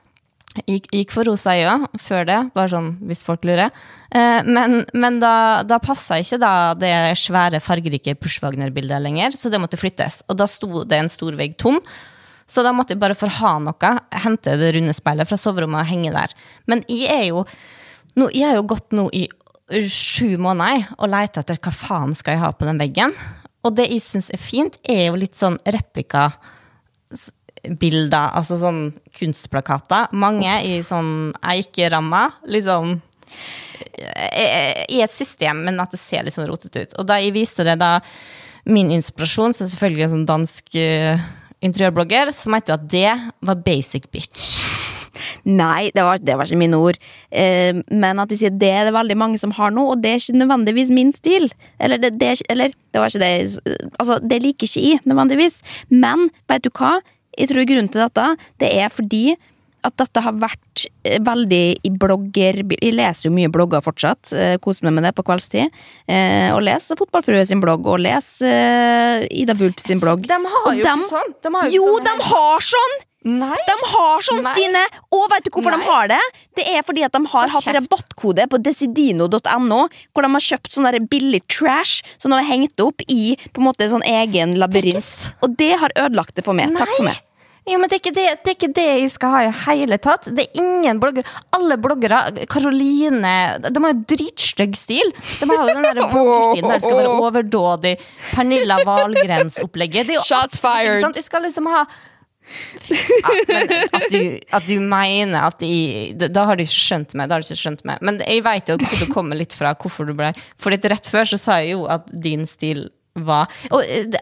S2: Gikk, gikk for rosa øye før det, bare sånn hvis folk lurer. Eh, men men da, da passa ikke da det svære, fargerike Pushwagner-bildet lenger, så det måtte flyttes. Og da sto det en stor vegg tom. Så da måtte jeg bare for ha noe, hente det runde speilet fra soverommet og henge der. Men jeg er jo nå, jeg har jo gått nå i sju måneder og leita etter hva faen skal jeg ha på den veggen. Og det jeg syns er fint, er jo litt sånn replikabilder, altså sånn kunstplakater. Mange i sånn eikerammer. Liksom eh, i et system, men at det ser litt sånn rotete ut. Og da jeg viste det da min inspirasjon, så selvfølgelig en sånn dansk eh, interiørblogger, så mente jeg at det var basic bitch.
S1: Nei, det var, det var ikke mine ord. Eh, men at de sier det er det veldig mange som har nå, og det er ikke nødvendigvis min stil. Eller det, det, er, eller, det var ikke det Altså, det liker ikke jeg nødvendigvis. Men vet du hva? Jeg tror grunnen til dette, det er fordi at dette har vært eh, veldig i blogger... Jeg leser jo mye blogger fortsatt. eh, Koser meg med det på kveldstid. Eh, og leser Fotballfrue sin blogg, og leser Ida Wulf sin blogg.
S2: De har
S1: Og
S2: jo
S1: de,
S2: ikke sånn. De har jo
S1: jo,
S2: ikke sånn
S1: de har sånn!
S2: Nei.
S1: De har sånn,
S2: Nei.
S1: Stine! Og vet du hvorfor
S2: Nei.
S1: de har det? Det er fordi at de har hatt rabattkode på desidino.no, hvor de har kjøpt sånn billig trash som de har hengt opp i på en måte sånn egen labyrint. Og det har ødelagt det for meg. Takk for meg.
S2: Ja, men det er, ikke det, det er ikke det jeg skal ha i hele tatt. Det er ingen bloggere Alle bloggere, Karoline De har jo dritstygg stil. De har jo den der bloggerstilen der det skal være overdådig. Pernilla Wahlgrens-opplegget.
S1: Shots fired.
S2: Jeg skal liksom ha ja, men at, du, at du mener at de, Da har du ikke skjønt meg. Da har du ikke skjønt meg. Men jeg vet jo hvor du kommer litt fra. Hvorfor du ble For litt rett før så sa jeg jo at din stil var Og eh, det,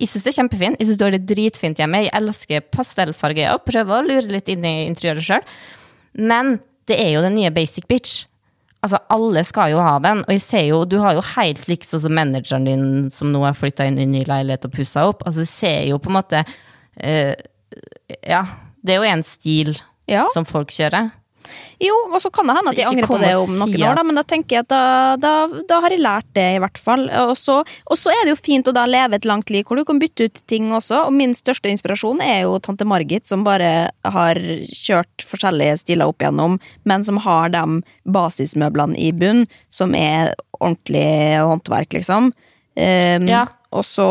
S2: Jeg syns det er kjempefint. Jeg synes du har det dritfint hjemme. Jeg elsker pastellfarger og prøver å lure litt inn i interiøret sjøl. Men det er jo den nye basic bitch. Altså, alle skal jo ha den. Og jeg ser jo, du har jo helt likt sånn som manageren din som nå har flytta inn i ny leilighet og pussa opp. Altså, jeg ser jo på en måte eh, Ja, det er jo en stil
S1: Ja.
S2: som folk kjører.
S1: Jo, og så kan det hende at jeg angrer på det om noen
S2: si
S1: år, da, men da tenker jeg at da, da, da har jeg lært det, i hvert fall. Og så, og så er det jo fint å da leve et langt liv hvor du kan bytte ut ting også. Og min største inspirasjon er jo tante Margit, som bare har kjørt forskjellige stiler opp igjennom, men som har de basismøblene i bunn, som er ordentlig håndverk, liksom. Um,
S2: Ja.
S1: Og så,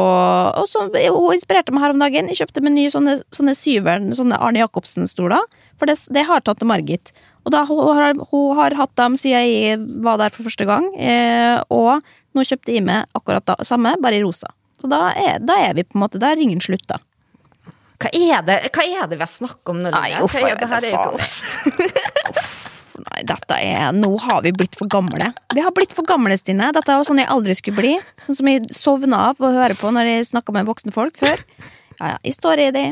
S1: og så Hun inspirerte meg her om dagen. Jeg kjøpte meg nye sånne, sånne syveren, sånne Arne Jacobsen-stoler. For det, det har tante Margit. Og da, hun, har, hun har hatt dem siden jeg var der for første gang. Eh, og nå kjøpte jeg meg akkurat det samme, bare i rosa. Så da er, da er vi på en måte Da er ringen slutta.
S2: Hva er det, hva er det vi har snakket om nå?
S1: Nei, uff,
S2: Hva er det her
S1: vet
S2: er jo
S1: faen,
S2: ikke oss.
S1: Nei, dette er Nå har vi blitt for gamle. Vi har blitt for gamle, Stine. Dette er sånn jeg aldri skulle bli. Sånn som jeg sovna av å høre på når jeg snakka med voksne folk før. Ja, ja, jeg står i det.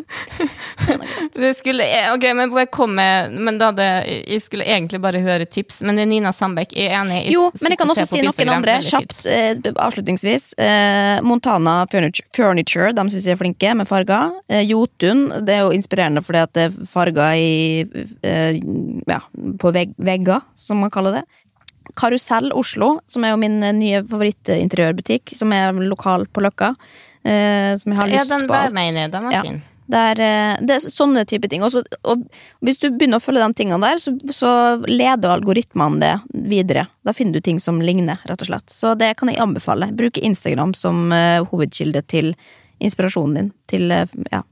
S2: det skulle, eh, ok, men med Men da det, jeg skulle egentlig bare høre tips, men Nina Sandbeck er enig.
S1: Jo, men jeg kan også si noen andre kjapt eh, avslutningsvis. Eh, Montana Furniture, Furniture de syns jeg er flinke med farger. Eh, Jotun, det er jo inspirerende fordi at det er farger i eh, ja, på veg, vegger, som man kaller det. Karusell Oslo, som er jo min eh, nye favorittinteriørbutikk, som er lokal på Løkka. Eh, som jeg har
S2: Ja,
S1: lyst
S2: den
S1: på
S2: var
S1: alt.
S2: med inni, den var
S1: Ja.
S2: fin.
S1: Det er, eh, det er sånne type ting. Også, og hvis du begynner å følge de tingene der, så, så leder algoritmene det videre. Da finner du ting som ligner, rett og slett. Så det kan jeg anbefale. Bruke Instagram som uh, hovedkilde til inspirasjonen din. Til uh, ja,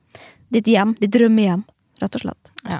S1: ditt hjem. Ditt drømmehjem, rett og slett.
S2: Ja.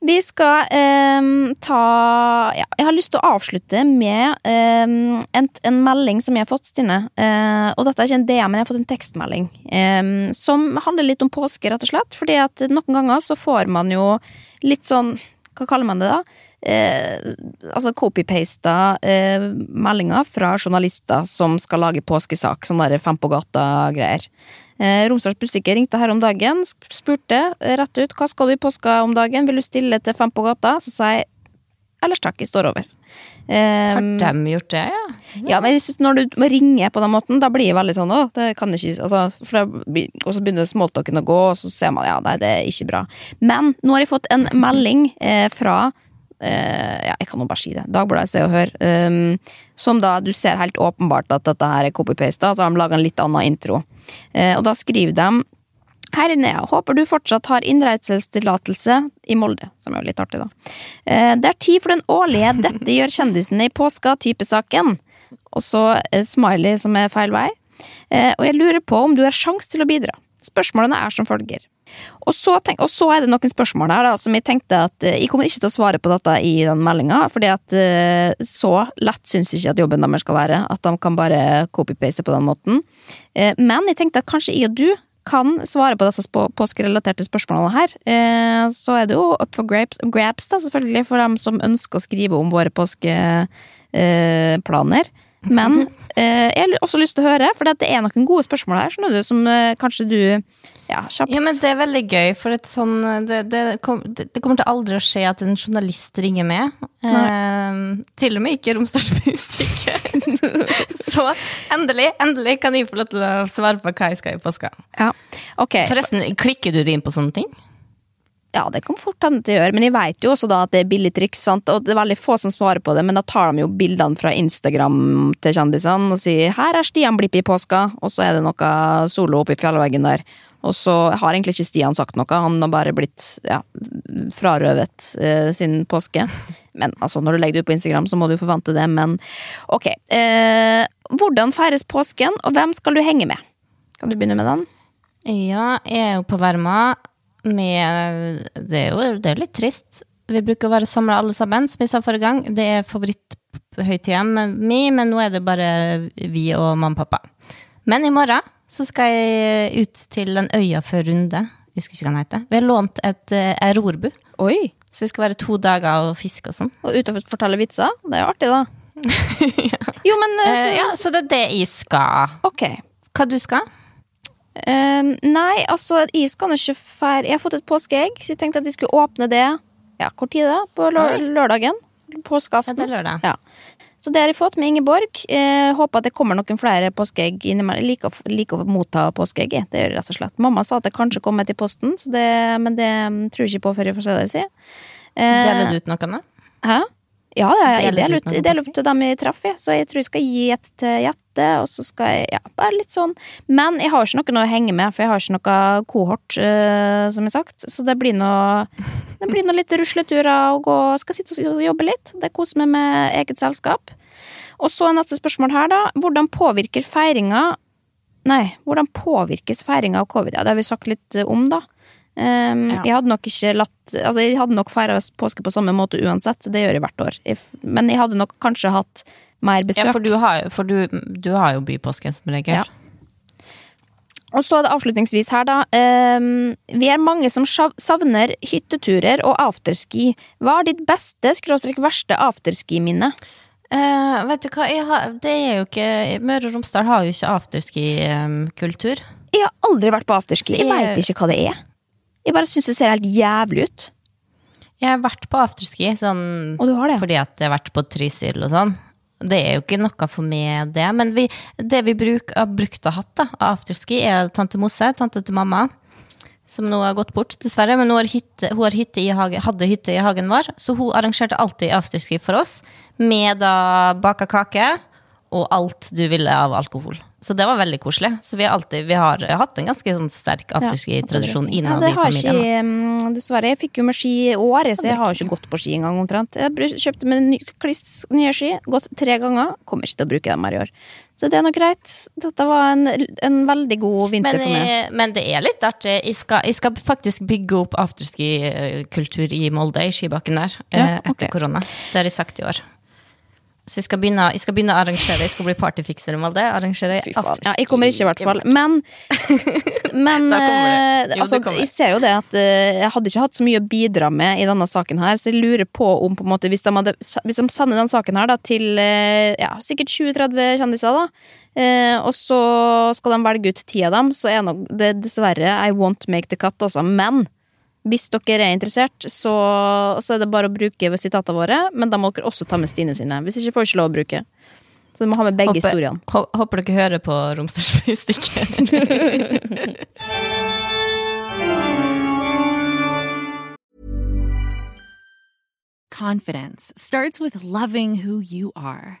S1: Vi skal ehm, ta ja, Jeg har lyst til å avslutte med ehm, en, en melding som jeg har fått, Stine. Eh, og dette er ikke en DM, men jeg har fått en tekstmelding. ehm, som handler litt om påske, rett og slett. Fordi at noen ganger så får man jo litt sånn Hva kaller man det, da? Eh, altså copy-pasta eh, meldinger fra journalister som skal lage påskesak. Sånn der Fem på gata-greier. Eh, Romsdals Bustikke ringte her om dagen, spurte rett ut hva skal du i påska om dagen, vil du stille til Fem på gata? Så sa jeg ellers takk, jeg står over. Eh,
S2: Har de gjort det, ja?
S1: ja, men jeg synes når du må ringe på den måten, da blir det veldig sånn, å, det kan ikke, altså, for da, og så begynner smalltalken å gå, og så ser man, ja, nei, det er ikke bra. Men nå har jeg fått en melding eh, fra, ja, jeg kan jo bare si det, Dagbladet Se og Hør, Um, som da du ser helt åpenbart at dette her er copy-paste, så har de laget en litt annen intro. Uh, og da skriver de, Hei Linnea, håper du fortsatt har innreiselsestillatelse i Molde, som er jo litt artig da. Uh, Det er tid for den årlige Dette gjør kjendisene i påska-typesaken. Og så smiley som er feil vei. Uh, Og jeg lurer på om du har sjans til å bidra. Spørsmålene er som følger. Og så, tenk, og så er det noen spørsmål her da, som jeg tenkte at eh, jeg kommer ikke til å svare på dette i den meldinga, fordi at eh, så lett syns jeg ikke at jobben deres skal være. At de kan bare copy-paste på den måten. Eh, Men jeg tenkte at kanskje jeg og du kan svare på disse påskerelaterte spørsmålene her. Så er det jo up for grabs, da, selvfølgelig, for dem som ønsker å skrive om våre påskeplaner. Men jeg har også lyst til å høre, for det er noen gode spørsmål her, skjønner du, som kanskje du ja, kjapt.
S2: Ja, men det er veldig gøy, for sånn, det, det, kom, det, det kommer til aldri å skje at en journalist ringer med. Eh, til og med ikke Romsdalsbystikket. Så endelig, endelig kan jeg få lov til å svare på hva jeg skal i påska.
S1: Ja. Okay.
S2: Forresten, klikker du inn på sånne ting?
S1: Ja, det kan fort hende det gjør, men jeg vet jo også da at det er billig triks, sant? og det er veldig få som svarer på det, men da tar de jo bildene fra Instagram til kjendisene og sier 'her er Stian Blipp i påska', og så er det noe solo oppi fjellveggen der. Og så har egentlig ikke Stian sagt noe, han har bare blitt ja, frarøvet eh, sin påske. Men altså, når du legger det ut på Instagram, så må du forvente det, men ok. Eh, hvordan feires påsken, og hvem skal du henge med? Kan du begynne med den?
S2: Ja, jeg er jo på Verma med Det er jo det er litt trist. Vi bruker å være samla alle sammen, som jeg sa forrige gang. Det er favoritthøytida mi, men nå er det bare vi og mamma og pappa. Men i morgen så skal jeg ut til en øya før runde. Jeg husker ikke hva den heter. Vi har lånt et uh, rorbu,
S1: Oi!
S2: så vi skal være to dager og fiske og sånn.
S1: Og ut og fortelle vitser? Det er jo artig, da. Jo, men så,
S2: ja, så det er det jeg skal.
S1: Ok.
S2: Hva du skal?
S1: Um, nei, altså, jeg skal ikke fære Jeg har fått et påskeegg, så jeg tenkte at jeg skulle åpne det Ja, hvor tid da? På lø lørdagen?
S2: Ja, det er lørdag.
S1: Ja. Så det har jeg fått med Ingeborg. Eh, håper at det kommer noen flere påskeegg innimellom. Jeg liker, liker å motta påskeegg, det gjør jeg rett og slett. Mamma sa at det kanskje kommer til posten, så det, men det mm, tror jeg ikke på før jeg får se det. Si. Eh,
S2: Deler du ut noe annet?
S1: Hæ? Ja, jeg
S2: Deler ut del
S1: ut til dem jeg traff, jeg. så jeg tror jeg skal gi et til Jette, og så skal jeg Ja, bare litt sånn. Men jeg har ikke noe å henge med, for jeg har ikke noe kohort, uh, som jeg sagt. Så det blir noe Det blir noe litt rusleturer og gå Skal sitte og jobbe litt. Det koser meg med eget selskap. Og så neste spørsmål her, da. Hvordan påvirker feiringa Nei, hvordan påvirkes feiringa av covid? Ja, det har vi sagt litt om, da. Um,
S2: Ja.
S1: Jeg hadde nok ikke latt Altså, jeg hadde nok feira påske på samme måte uansett, det gjør jeg hvert år. Jeg Men jeg hadde nok kanskje hatt mer besøk.
S2: Ja, for du har, for du, du har jo bypåske som regel.
S1: Ja. Og så er det avslutningsvis her, da. Um, vi er mange som savner hytteturer og afterski. Hva er ditt beste, skråstrek verste afterski-minne?
S2: Uh, vet du hva, jeg har, det er jo ikke Møre og Romsdal har jo ikke afterski-kultur.
S1: Jeg har aldri vært på afterski. Jeg
S2: jeg-
S1: veit ikke hva det er. Jeg bare syns det ser helt jævlig ut.
S2: jeg har vært på afterski sånn fordi at jeg har vært på Trysil og sånn. Det er jo ikke noe for meg, det. Men vi, det vi bruk, har brukt hatt av afterski, er tante Mosse, tante til mamma, som nå har gått bort, dessverre. Men hun, har hytte, hun har hytte i hage, hadde hytte i hagen vår, så hun arrangerte alltid afterski for oss. Med da baka kake og alt du ville av alkohol. Så det var veldig koselig. Så vi har alltid vi har hatt en ganske sånn sterk afterski-tradisjon innad
S1: ja,
S2: i familien.
S1: ikke mm, dessverre. Jeg fikk jo med ski i år, så jeg har jo ikke gått på ski engang omtrent. Jeg kjøpte med ny, kliss nye ski, gått tre ganger. Kommer ikke til å bruke dem her i år. Så det er nok greit. Dette var en, en veldig god vinter
S2: Men,
S1: for meg.
S2: eh, men det er litt artig. Jeg skal, jeg skal faktisk bygge opp afterski-kultur i Molde, i skibakken der,
S1: Ja,
S2: okay. etter korona. Det har jeg sagt i år. Så jeg skal begynne, jeg skal begynne å arrangere. Jeg skal bli partyfikser om alt det. Arrangere
S1: Fy faen. Ja, jeg kommer ikke, i hvert fall. Men, men
S2: Da kommer det.
S1: eh,
S2: Jo,
S1: altså, jeg ser jo det at eh, jeg hadde ikke hatt så mye å bidra med i denne saken her, så jeg lurer på om på en måte, hvis de, hadde, hvis de sender den saken her da, til eh, ja, sikkert 20-30 kjendiser, da, eh, og så skal de velge ut ti av dem, så er nok det dessverre I won't make the cut, altså. Men hvis dere er interessert, så, så er det bare å bruke sitatene våre, men da må dere også ta med Stine sine. Hvis ikke får dere ikke lov å bruke. Så du må ha med begge
S2: Håper-
S1: historiene.
S2: Håper dere hører på Romsdalsbystikket.
S3: Confidence starts with loving who you are.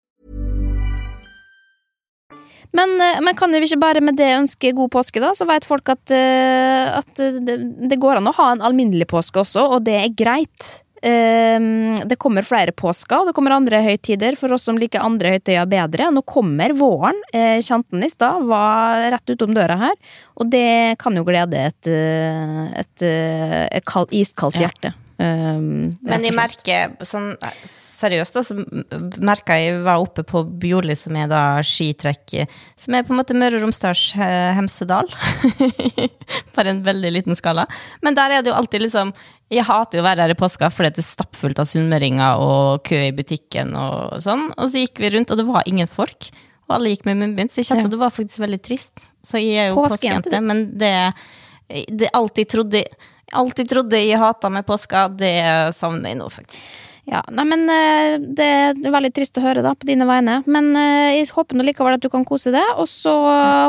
S1: Men, eh, men kan vi ikke bare med det ønske god påske, da? Så vet folk at, eh, at det, det går an å ha en alminnelig påske også, og det er greit. Ehm, det kommer flere påsker, og det kommer andre høytider for oss som liker andre høytider bedre. Nå kommer våren. kjenten Kjente den i stad, var rett utom døra her. Og det kan jo glede et, et, et, eh, et iskaldt hjerte. Ehm, rett
S2: Men jeg merker sånn seriøst, da, så merka jeg var oppe på Bjorli, som er da skitrekk Som er på en måte Møre og Romsdals Hemsedal. Bare en veldig liten skala. Men der er det jo alltid liksom Jeg hater jo å være her i påska fordi det er stappfullt av sunnmøringer og kø i butikken og sånn. Og så gikk vi rundt, og det var ingen folk. Og alle gikk med munnbind, så jeg kjente
S1: Ja.
S2: det var faktisk veldig trist. Så jeg er jo
S1: Påskejente,
S2: men det, det alltid trodde Alltid trodde jeg hata med påska, det savner jeg nå, faktisk.
S1: Ja, nei, men eh, Det er veldig trist å høre da, på dine vegne. Men eh, jeg håper nå likevel at du kan kose deg. Og så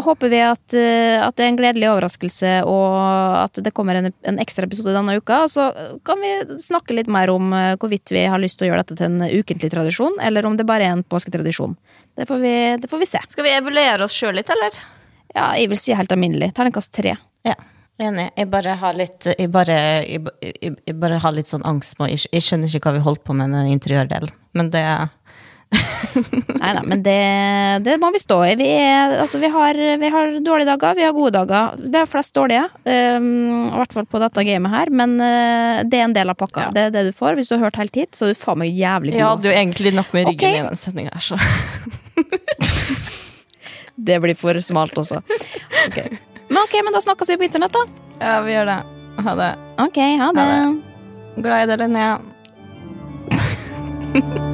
S1: håper vi at, eh, at det er en gledelig overraskelse, og at det kommer en, en ekstra episode denne uka. Og så kan vi snakke litt mer om hvorvidt vi har lyst til å gjøre dette til en ukentlig tradisjon, eller om det bare er en påsketradisjon. Det får vi, det får vi se.
S2: Skal vi evaluere oss sjøl litt, eller?
S1: Ja, jeg vil si helt alminnelig. Terningkast tre.
S2: Ja. Enig. Jeg bare har litt Jeg bare, jeg, jeg, jeg bare har litt sånn angst med jeg, jeg skjønner ikke hva vi holder på med med den interiørdelen. Men det
S1: Nei, da, men det, det må vi stå i. Vi, er, altså, vi, har, vi har dårlige dager, vi har gode dager. Vi har flest dårlige, um, i hvert fall på dette gamet her. Men uh, det er en del av pakka. Det er det du får. Hvis du har hørt helt hit, så er du faen meg jævlig god.
S2: Jeg hadde jo
S1: altså.
S2: egentlig nok med ryggen
S1: okay.
S2: i den setninga her, så
S1: Det blir for smalt også. Ok. Men ok, men da snakkes vi på internett, da.
S2: Ja, vi gjør det. Ha det.
S1: Ok, ha det.
S2: Ha Glad i deg, Linnea.